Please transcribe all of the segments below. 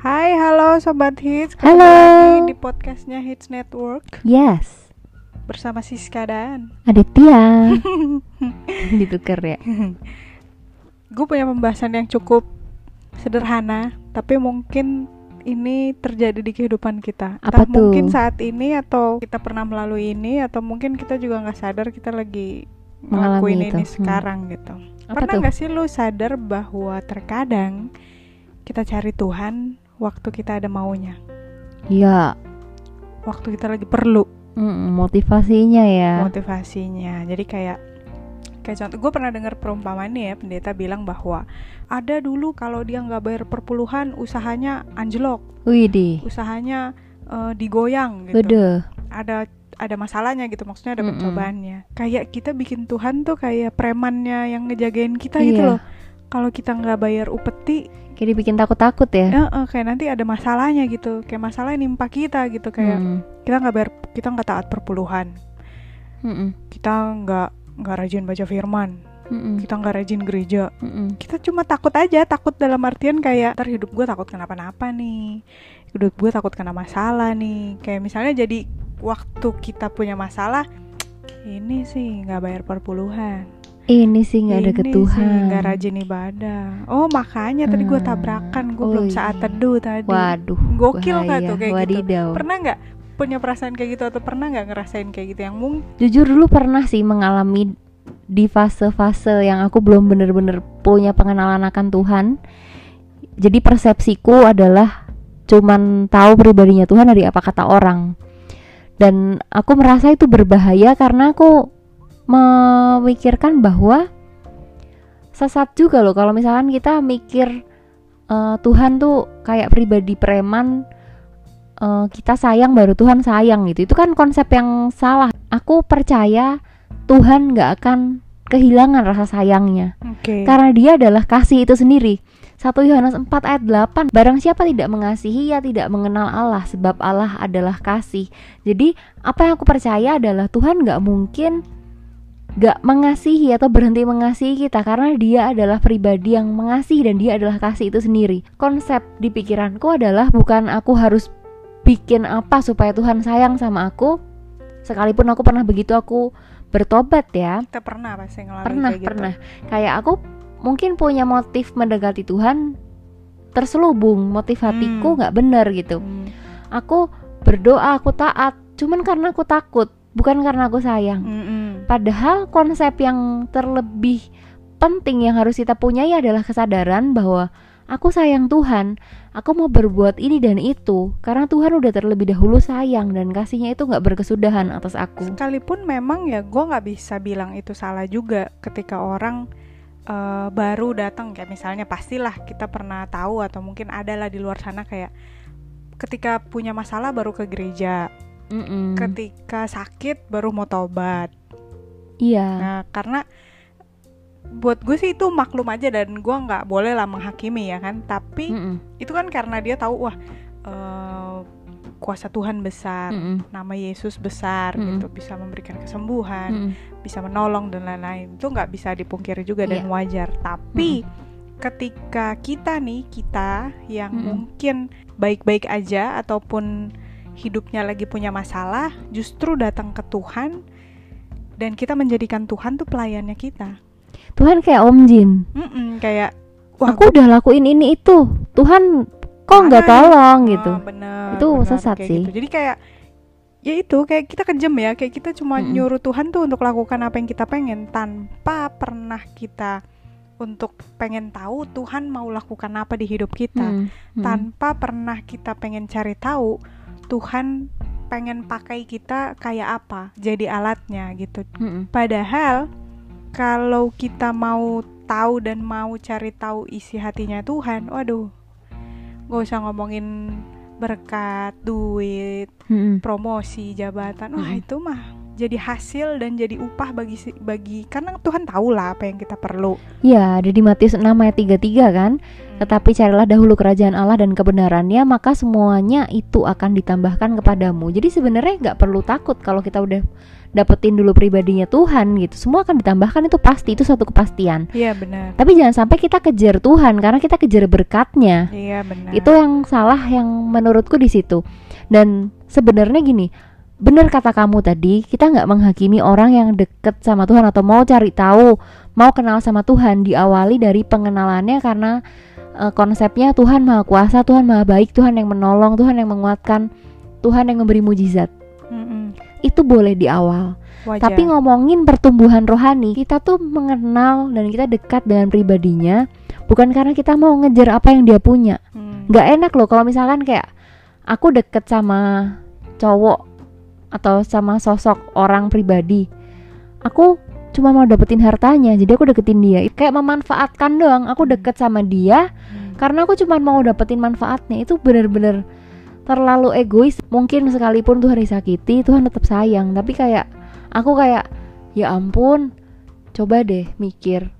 Hai, halo Sobat Hits Ketemu Halo. lagi di podcastnya Hits Network Yes, Bersama Siska dan Aditya. Ditukar ya. Gue punya pembahasan yang cukup sederhana Tapi mungkin ini terjadi di kehidupan kita Apa Entah mungkin tuh? saat ini atau kita pernah melalui ini Atau mungkin kita juga nggak sadar kita lagi Mengalami ngelakuin itu. ini Hmm. sekarang gitu Apa Pernah tuh? nggak sih lu sadar bahwa terkadang kita cari Tuhan waktu kita ada maunya. Ya, Waktu kita lagi perlu. Mm, motivasinya ya. motivasinya. Jadi kayak kayak contoh gue pernah dengar perumpamaan nih ya pendeta bilang bahwa ada dulu kalau dia nggak bayar perpuluhan usahanya anjlok. Widih, usahanya eh, digoyang gitu. Bede. ada ada masalahnya gitu maksudnya ada Mm-mm. pencobaannya kayak kita bikin Tuhan tuh kayak premannya yang ngejagain kita gitu Iya. loh kalau kita nggak bayar upeti Kayak dibikin takut-takut ya. eh, kayak nanti ada masalahnya gitu. Kayak masalah yang nimpa kita gitu kayak Mm, kita nggak bayar kita nggak taat perpuluhan. Mm-mm, kita nggak nggak rajin baca firman. Mm-mm, kita nggak rajin gereja. Mm-mm. kita cuma takut aja takut dalam artian kayak ntar hidup gue takut kenapa-napa nih. Hidup gue takut kena masalah nih. Kayak misalnya jadi waktu kita punya masalah ini sih nggak bayar perpuluhan Ini sih nggak ada Ini ke sih Tuhan. nggak rajin ibadah oh makanya tadi gue Hmm. tabrakan gue Oh belum iya. saat teduh tadi Waduh, Gokil nggak bahaya. tuh kayak gitu? Wadidaw. pernah nggak punya perasaan kayak gitu atau pernah nggak ngerasain kayak gitu yang mungkin Jujur dulu pernah sih mengalami di fase-fase yang aku belum bener-bener punya pengenalan akan Tuhan. Jadi persepsiku adalah cuman tahu pribadinya Tuhan dari apa kata orang. Dan aku merasa itu berbahaya karena aku memikirkan bahwa sesat juga loh. Kalau misalkan kita mikir eh, Tuhan tuh kayak pribadi preman eh, kita sayang baru Tuhan sayang gitu. Itu kan konsep yang salah. Aku percaya Tuhan nggak akan kehilangan rasa sayangnya. Oke. Karena dia adalah kasih itu sendiri. 1 Yohanes 4 ayat 8 Barang siapa tidak mengasihi ia tidak mengenal Allah Sebab Allah adalah kasih. Jadi apa yang aku percaya adalah Tuhan nggak mungkin nggak mengasihi atau berhenti mengasihi kita Karena dia adalah pribadi yang mengasihi dan dia adalah kasih itu sendiri Konsep di pikiranku adalah bukan aku harus bikin apa supaya Tuhan sayang sama aku Sekalipun aku pernah begitu aku bertobat ya kita pernah pasti ngalamin pernah kayak gitu. pernah kayak aku mungkin punya motif mendekati Tuhan terselubung motif hatiku Hmm. nggak benar gitu Hmm. aku berdoa aku taat cuman karena aku takut bukan karena aku sayang. Mm-mm. padahal konsep yang terlebih penting yang harus kita punyai adalah kesadaran bahwa aku sayang Tuhan aku mau berbuat ini dan itu karena Tuhan udah terlebih dahulu sayang dan kasihnya itu nggak berkesudahan atas aku. Sekalipun memang ya gue nggak bisa bilang itu salah juga ketika orang eh, baru datang. Kayak misalnya pastilah kita pernah tahu atau mungkin ada lah di luar sana kayak ketika punya masalah baru ke gereja Mm-mm. ketika sakit baru mau tobat iya nah karena buat gue sih itu maklum aja dan gue nggak boleh lah menghakimi ya kan tapi Mm-mm. itu kan karena dia tahu wah eh, kuasa Tuhan besar Mm-mm. nama Yesus besar Mm-mm. gitu bisa memberikan kesembuhan Mm-mm. bisa menolong dan lain-lain itu nggak bisa dipungkiri juga dan Iya. wajar tapi ketika kita nih kita yang Mm-mm. mungkin baik-baik aja ataupun hidupnya lagi punya masalah justru datang ke Tuhan dan kita menjadikan Tuhan tuh pelayannya kita Tuhan kayak Om Jin Mm-mm, kayak wah aku udah lakuin ini itu Tuhan kok nggak tolong Ah, gitu bener, Itu bener, sesat kayak sih. gitu. jadi kayak ya itu kayak kita kejam ya kayak kita cuma Mm-mm. nyuruh Tuhan tuh untuk lakukan apa yang kita pengen tanpa pernah kita untuk pengen tahu Tuhan mau lakukan apa di hidup kita Hmm, hmm. tanpa pernah kita pengen cari tahu Tuhan pengen pakai kita kayak apa jadi alatnya gitu Mm-mm. Padahal kalau kita mau tahu dan mau cari tahu isi hatinya Tuhan, waduh, gak usah ngomongin berkat, duit, Mm-mm. promosi, jabatan, wah itu mah jadi hasil dan jadi upah bagi bagi karena Tuhan tahu lah apa yang kita perlu. Ya, ada di Matius 6 ayat 33 kan. Tetapi carilah dahulu kerajaan Allah dan kebenarannya, maka semuanya itu akan ditambahkan kepadamu. Jadi sebenarnya nggak perlu takut kalau kita udah dapetin dulu pribadinya Tuhan gitu semua akan ditambahkan itu pasti itu suatu kepastian Iya benar. tapi jangan sampai kita kejar Tuhan karena kita kejar berkatnya Iya benar. itu yang salah yang menurutku di situ dan sebenarnya gini benar kata kamu tadi kita nggak menghakimi orang yang deket sama Tuhan atau mau cari tahu mau kenal sama Tuhan diawali dari pengenalannya karena eh, konsepnya Tuhan maha kuasa Tuhan maha baik Tuhan yang menolong Tuhan yang menguatkan Tuhan yang memberi mujizat Mm-mm. itu boleh di awal Wajar. tapi ngomongin pertumbuhan rohani, kita tuh mengenal dan kita dekat dengan pribadinya bukan karena kita mau ngejar apa yang dia punya. Hmm. Nggak enak loh kalau misalkan kayak aku deket sama cowok atau sama sosok orang pribadi. Aku cuma mau dapetin hartanya, jadi aku deketin dia. Kayak memanfaatkan doang. Aku deket sama dia Hmm. karena aku cuma mau dapetin manfaatnya. Itu bener-bener terlalu egois. Mungkin sekalipun Tuhan disakiti, Tuhan tetap sayang. Tapi kayak aku kayak ya ampun, coba deh mikir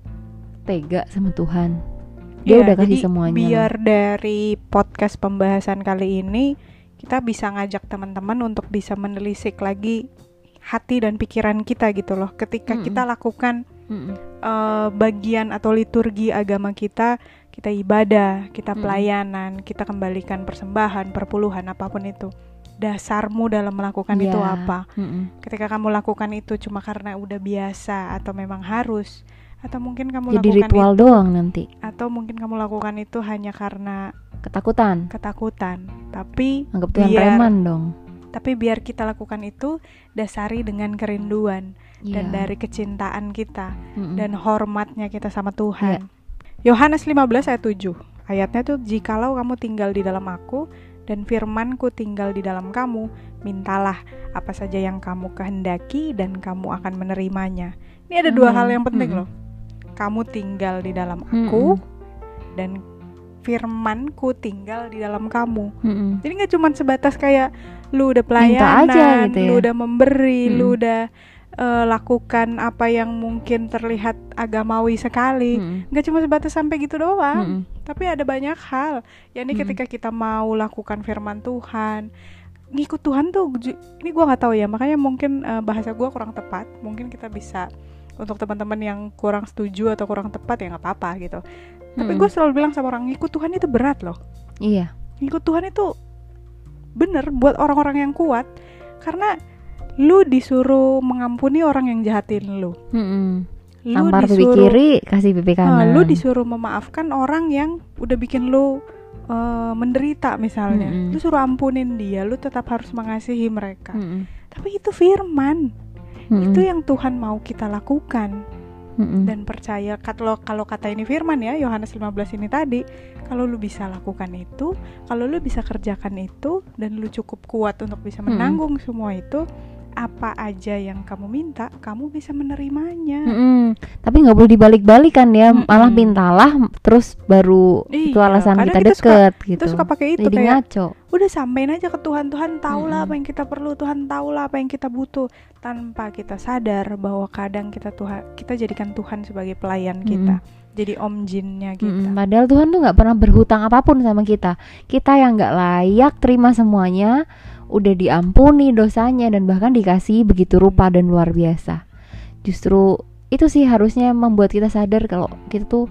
tega sama Tuhan. Dia Iya, udah kasih jadi semuanya. Biar dari podcast pembahasan kali ini kita bisa ngajak teman-teman untuk bisa menelisik lagi hati dan pikiran kita gitu loh. Ketika Mm-mm. kita lakukan Mm-mm. eh, bagian atau liturgi agama kita, kita ibadah, kita pelayanan, kita kembalikan persembahan, perpuluhan apa pun itu. Dasarmu dalam melakukan itu Ya. apa? Mm-mm. Ketika kamu lakukan itu cuma karena udah biasa atau memang harus atau mungkin kamu Jadi lakukan ritual itu doang nanti. atau mungkin kamu lakukan itu hanya karena Ketakutan. ketakutan tapi Anggap Tuhan biar preman dong. tapi biar kita lakukan itu dasari dengan kerinduan dan Iya. dari kecintaan kita Mm-mm. dan hormatnya kita sama Tuhan. Yohanes 15 ayat 7. Ayatnya tuh jikalau kamu tinggal di dalam aku dan firmanku tinggal di dalam kamu, mintalah apa saja yang kamu kehendaki dan kamu akan menerimanya. Ini ada dua Mm-mm. hal yang penting Mm-mm. loh. Kamu tinggal di dalam aku dan firmanku tinggal di dalam kamu. Mm-mm. Jadi nggak cuma sebatas kayak lu udah Minta pelayanan, aja gitu ya. lu udah memberi, lu Mm. udah eh, lakukan apa yang mungkin terlihat agamawi sekali. Mm-mm. Nggak cuma sebatas sampai gitu doang, Mm-mm. tapi ada banyak hal. Ya ini Mm. ketika kita mau lakukan firman Tuhan, ngikut Tuhan tuh, ini gua nggak tahu ya. Makanya mungkin eh, bahasa gua kurang tepat. Mungkin kita bisa untuk teman-teman yang kurang setuju atau kurang tepat ya nggak apa-apa gitu. Tapi Mm-mm. gue selalu bilang sama orang ngikut Tuhan itu berat loh Iya. ngikut Tuhan itu bener buat orang-orang yang kuat karena lu disuruh mengampuni orang yang jahatin lu Mm-mm. lu Tampar pipi disuruh kiri, kasih pipi eh, kanan. lu disuruh memaafkan orang yang udah bikin lu eh, menderita misalnya Mm-mm. lu suruh ampunin dia lu tetap harus mengasihi mereka Mm-mm. tapi itu firman Mm-mm. itu yang Tuhan mau kita lakukan Mm-mm. dan percaya kalau kalau kata ini firman ya Yohanes 15 ini tadi kalau lu bisa lakukan itu kalau lu bisa kerjakan itu dan lu cukup kuat untuk bisa Mm-mm. menanggung semua itu apa aja yang kamu minta kamu bisa menerimanya Mm-mm. Tapi nggak boleh dibalik-balik kan ya, Mm-mm. malah mintalah terus baru itu Iya, alasan kadang kita kita suka- deket gitu. kita suka pakai itu Jadi kayak ngaco. udah sampein aja ke Tuhan Tuhan tahu lah Mm-mm. apa yang kita perlu Tuhan tahu lah apa yang kita butuh tanpa kita sadar bahwa kadang kita Tuhan kita jadikan Tuhan sebagai pelayan kita jadi om jinnya kita Mm-mm. Padahal Tuhan tuh nggak pernah berhutang apa pun sama kita. Kita yang nggak layak terima semuanya, udah diampuni dosanya dan bahkan dikasih begitu rupa dan luar biasa. Justru itu sih harusnya membuat kita sadar kalau kita tuh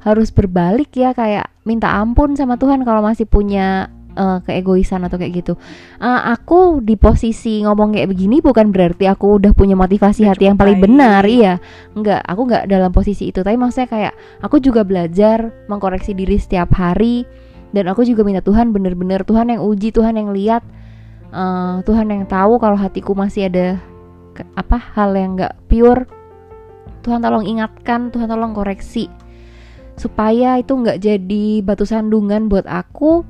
harus berbalik ya kayak minta ampun sama Tuhan kalau masih punya eh, keegoisan atau kayak gitu. Eh, aku di posisi ngomong kayak begini bukan berarti aku udah punya motivasi Udah hati yang paling baik. benar, iya. Enggak, aku nggak dalam posisi itu. Tapi maksudnya kayak aku juga belajar mengkoreksi diri setiap hari dan aku juga minta Tuhan bener-bener Tuhan yang uji, Tuhan yang lihat, eh, Tuhan yang tahu kalau hatiku masih ada ke- apa hal yang nggak pure. Tuhan tolong ingatkan, Tuhan tolong koreksi supaya itu nggak jadi batu sandungan buat aku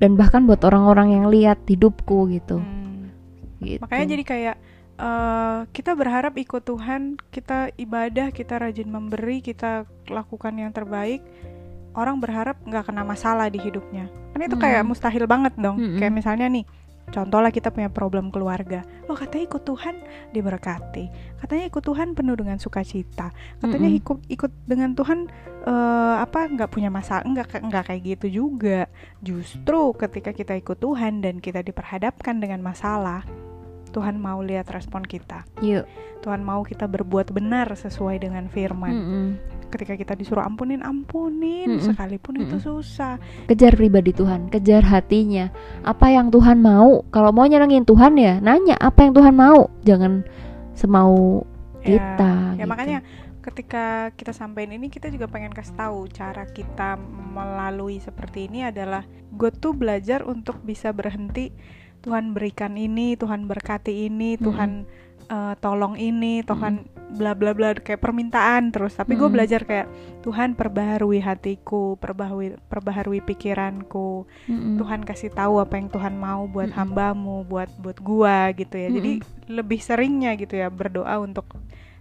dan bahkan buat orang-orang yang lihat hidupku gitu. Hmm. gitu. Makanya jadi kayak eh, kita berharap ikut Tuhan, kita ibadah, kita rajin memberi, kita lakukan yang terbaik. Orang berharap nggak kena masalah di hidupnya. Kan itu kayak Mm. mustahil banget dong. Mm-mm. Kayak misalnya nih, contoh lah kita punya problem keluarga. Loh katanya ikut Tuhan diberkati. Katanya ikut Tuhan penuh dengan sukacita. Katanya Mm-mm. ikut ikut dengan Tuhan eh, apa nggak punya masalah nggak nggak kayak gitu juga. Justru ketika kita ikut Tuhan dan kita diperhadapkan dengan masalah, Tuhan mau lihat respon kita. Yuk. Tuhan mau kita berbuat benar sesuai dengan firman. Mm-mm. Ketika kita disuruh ampunin, ampunin Mm-mm. sekalipun itu Mm-mm. susah. Kejar pribadi Tuhan, kejar hatinya. Apa yang Tuhan mau? Kalau mau nyenengin Tuhan ya, nanya apa yang Tuhan mau. Jangan semau Ya, kita. ya gitu. makanya ketika kita sampein ini kita juga pengen kasih tahu cara kita melalui seperti ini adalah gue tuh belajar untuk bisa berhenti Tuhan berikan ini Tuhan berkati ini. Tuhan eh, tolong ini Tuhan bla bla bla kayak permintaan terus tapi gue belajar kayak Tuhan perbaharui hatiku perbaharui perbaharui pikiranku Mm-mm. Tuhan kasih tahu apa yang Tuhan mau buat Mm-mm. hambamu, buat buat gua gitu ya. Jadi lebih seringnya gitu ya berdoa untuk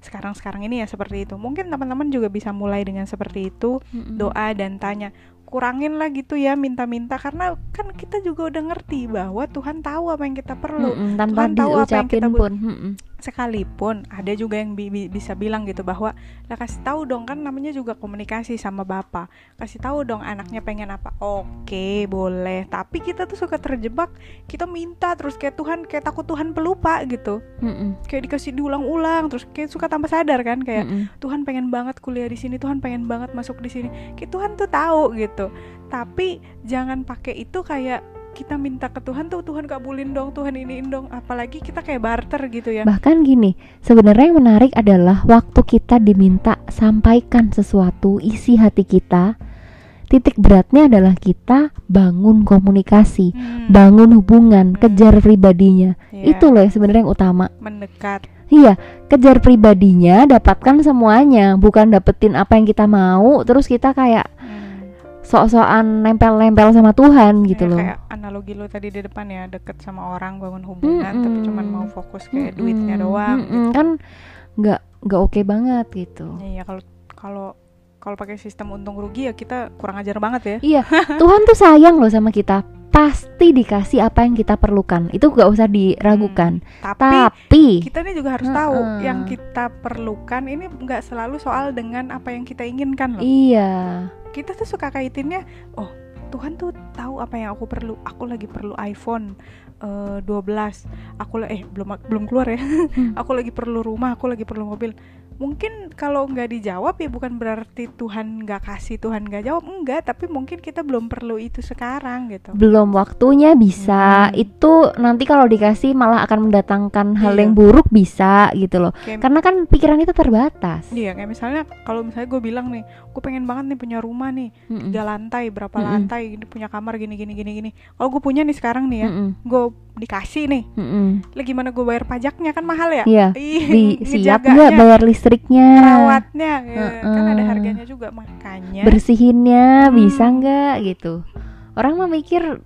sekarang-sekarang ini ya seperti itu. Mungkin teman-teman juga bisa mulai dengan seperti itu, Mm-mm. doa dan tanya. Kurangin lah gitu ya minta-minta karena kan kita juga udah ngerti bahwa Tuhan tahu apa yang kita perlu. Mm-mm, tanpa Tuhan tahu apa yang kita pun. Mm-mm. Sekalipun ada juga yang bi- bi- bisa bilang gitu bahwa lah kasih tahu dong kan namanya juga komunikasi sama bapak. Kasih tahu dong anaknya pengen apa. Oke, boleh. Tapi kita tuh suka terjebak. Kita minta terus kayak Tuhan kayak takut Tuhan pelupa gitu. Mm-mm. Kayak dikasih diulang-ulang terus kayak suka tanpa sadar kan kayak Mm-mm. Tuhan pengen banget kuliah di sini, Tuhan pengen banget masuk di sini. Kayak Tuhan tuh tahu gitu. Tapi jangan pakai itu kayak kita minta ke Tuhan tuh Tuhan kabulin dong, Tuhan iniin dong. Apalagi kita kayak barter gitu ya. Bahkan gini, sebenarnya yang menarik adalah waktu kita diminta sampaikan sesuatu isi hati kita. Titik beratnya adalah kita bangun komunikasi, Hmm, bangun hubungan, Hmm. kejar pribadinya. iya, Itu loh yang sebenarnya yang utama. mendekat. Iya, kejar pribadinya, dapatkan semuanya, bukan dapetin apa yang kita mau, terus kita kayak. Sok-sokan nempel-nempel sama Tuhan gitu Ya, loh. Kayak analogi lo tadi di depan ya, deket sama orang bangun hubungan tapi Mm-mm. cuman mau fokus kayak Mm-mm, duitnya doang. mm-mm, gitu. Kan nggak nggak oke banget gitu. Iya kalau kalau kalau pakai sistem untung rugi ya kita kurang ajar banget ya. Iya, Tuhan tuh sayang loh sama kita. Pasti dikasih apa yang kita perlukan. Itu gak usah diragukan. Tapi Tapi kita nih juga harus tahu Mm-mm. yang kita perlukan ini nggak selalu soal dengan apa yang kita inginkan loh. iya, Kita tuh suka kaitinnya, oh Tuhan tuh tahu apa yang aku perlu. Aku lagi perlu iPhone eh, 12. Aku eh belum belum keluar ya. Hmm. aku lagi perlu rumah, aku lagi perlu mobil. Mungkin kalau nggak dijawab ya bukan berarti Tuhan nggak kasih, Tuhan nggak jawab, enggak. Tapi mungkin kita belum perlu itu sekarang gitu. belum waktunya bisa. Hmm. Itu nanti kalau dikasih malah akan mendatangkan hal Iya. yang buruk bisa gitu loh. Kayak Karena kan pikiran kita terbatas. Iya kayak misalnya kalau misalnya gue bilang nih, gue pengen banget nih punya rumah nih Mm-mm. tiga lantai, berapa Mm-mm. lantai, ini punya kamar gini gini gini gini. Kalau gue punya nih sekarang nih ya, Mm-mm. gue dikasih nih, Mm-mm. lah gimana gue bayar pajaknya kan mahal ya? Iya. Di siap nggak bayar listriknya? rawatnya, ya, kan ada harganya juga makanya. bersihinnya Hmm. bisa nggak gitu orang mah mikir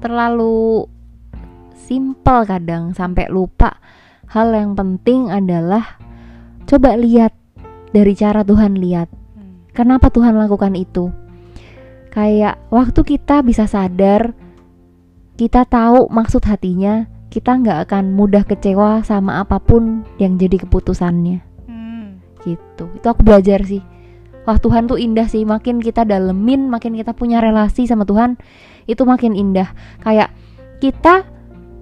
terlalu simpel kadang sampai lupa hal yang penting adalah coba lihat dari cara Tuhan lihat Hmm. kenapa Tuhan lakukan itu kayak waktu kita bisa sadar kita tahu maksud hatinya kita nggak akan mudah kecewa sama apa pun yang jadi keputusannya. Gitu. Itu aku belajar sih. Wah Tuhan tuh indah sih. Makin kita dalemin makin kita punya relasi sama Tuhan itu makin indah. Kayak kita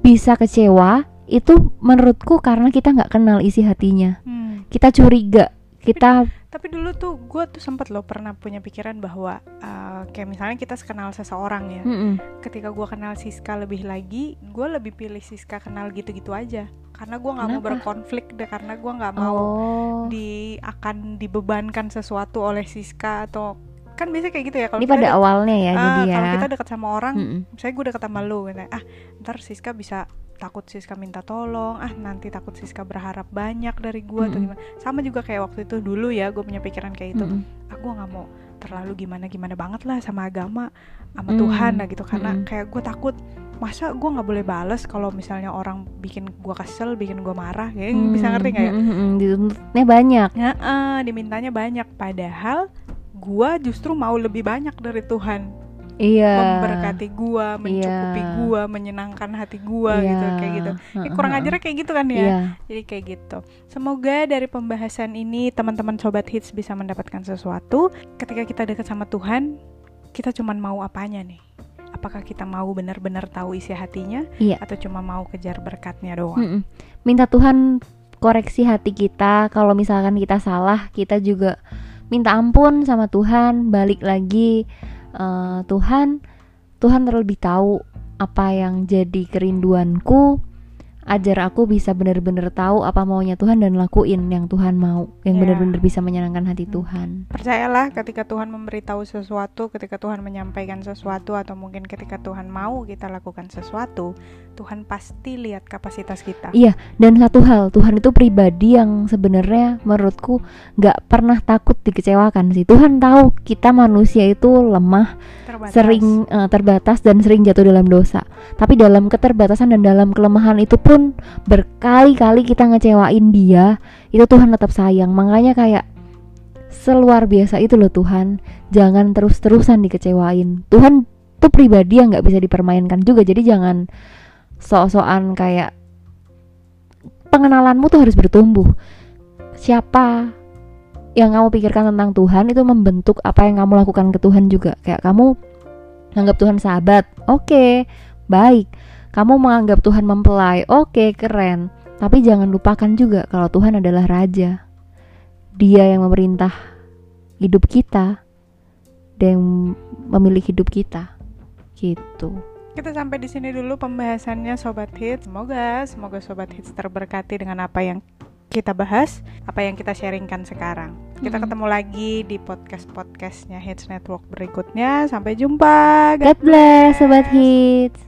bisa kecewa itu menurutku karena kita nggak kenal isi hatinya. Hmm. kita curiga kita Tapi dulu tuh gue tuh sempet loh pernah punya pikiran bahwa uh, kayak misalnya kita kenal seseorang ya. Mm-mm. Ketika gue kenal Siska lebih lagi, gue lebih pilih Siska kenal gitu-gitu aja. Karena gue nggak mau berkonflik deh, karena gue nggak mau oh di akan dibebankan sesuatu oleh Siska atau kan biasa kayak gitu ya kalau pada awalnya ya ah, jadi ya kalau kita dekat sama orang Mm-mm. misalnya gue dekat sama lu gitu, ah ntar Siska bisa takut Siska minta tolong ah nanti takut Siska berharap banyak dari gue atau Mm-mm. gimana. Sama juga kayak waktu itu dulu ya gue punya pikiran kayak itu Mm-mm. ah gue nggak mau terlalu gimana gimana banget lah sama agama sama Mm. Tuhan lah gitu. Karena Mm-mm. kayak gue takut masa gue nggak boleh bales kalau misalnya orang bikin gue kesel bikin gue marah? Ya bisa ngerti nggak ya? Mm, mm, mm, dituntutnya banyak. Ya, eh, dimintanya banyak. Padahal gua justru mau lebih banyak dari Tuhan iya memberkati gua, mencukupi Iya. gua, menyenangkan hati gua Iya. gitu kayak gitu. Ya, Heeh, kurang ajarnya kayak gitu kan ya. iya Jadi kayak gitu. Semoga dari pembahasan ini teman-teman sobat hits bisa mendapatkan sesuatu. Ketika kita dekat sama Tuhan, kita cuman mau apanya nih? apakah kita mau benar-benar tahu isi hatinya Iya. atau cuma mau kejar berkatnya doang. Mm-mm. Minta Tuhan koreksi hati kita. Kalau misalkan kita salah, kita juga minta ampun sama Tuhan. Balik lagi, eh, Tuhan, Tuhan terlebih tahu apa yang jadi kerinduanku. Ajar aku bisa benar-benar tahu apa maunya Tuhan dan lakuin yang Tuhan mau, yang Ya. benar-benar bisa menyenangkan hati Hmm. Tuhan. Percayalah ketika Tuhan memberitahu sesuatu, ketika Tuhan menyampaikan sesuatu atau mungkin ketika Tuhan mau kita lakukan sesuatu, Tuhan pasti lihat kapasitas kita. Iya, dan satu hal, Tuhan itu pribadi yang sebenarnya menurutku nggak pernah takut dikecewakan sih. Tuhan tahu kita manusia itu lemah, Terbatas. sering eh, terbatas dan sering jatuh dalam dosa. Tapi dalam keterbatasan dan dalam kelemahan itu pun berkali-kali kita ngecewain dia, itu Tuhan tetap sayang. Makanya kayak seluar biasa itu loh Tuhan. Jangan terus-terusan dikecewain. Tuhan tuh pribadi yang nggak bisa dipermainkan juga. Jadi jangan sok-sokan kayak pengenalanmu tuh harus bertumbuh. Siapa yang kamu pikirkan tentang Tuhan itu membentuk apa yang kamu lakukan ke Tuhan juga. Kayak kamu menganggap Tuhan sahabat, oke, baik. Kamu menganggap Tuhan mempelai, oke, keren. Tapi jangan lupakan juga kalau Tuhan adalah Raja. Dia yang memerintah hidup kita dan yang memilih hidup kita. Gitu. Kita sampai di sini dulu pembahasannya Sobat Hits. Semoga semoga Sobat Hits terberkati dengan apa yang kita bahas, apa yang kita sharingkan sekarang. Kita ketemu lagi di podcast-podcastnya Hits Network berikutnya. Sampai jumpa. God bless, Sobat Hits.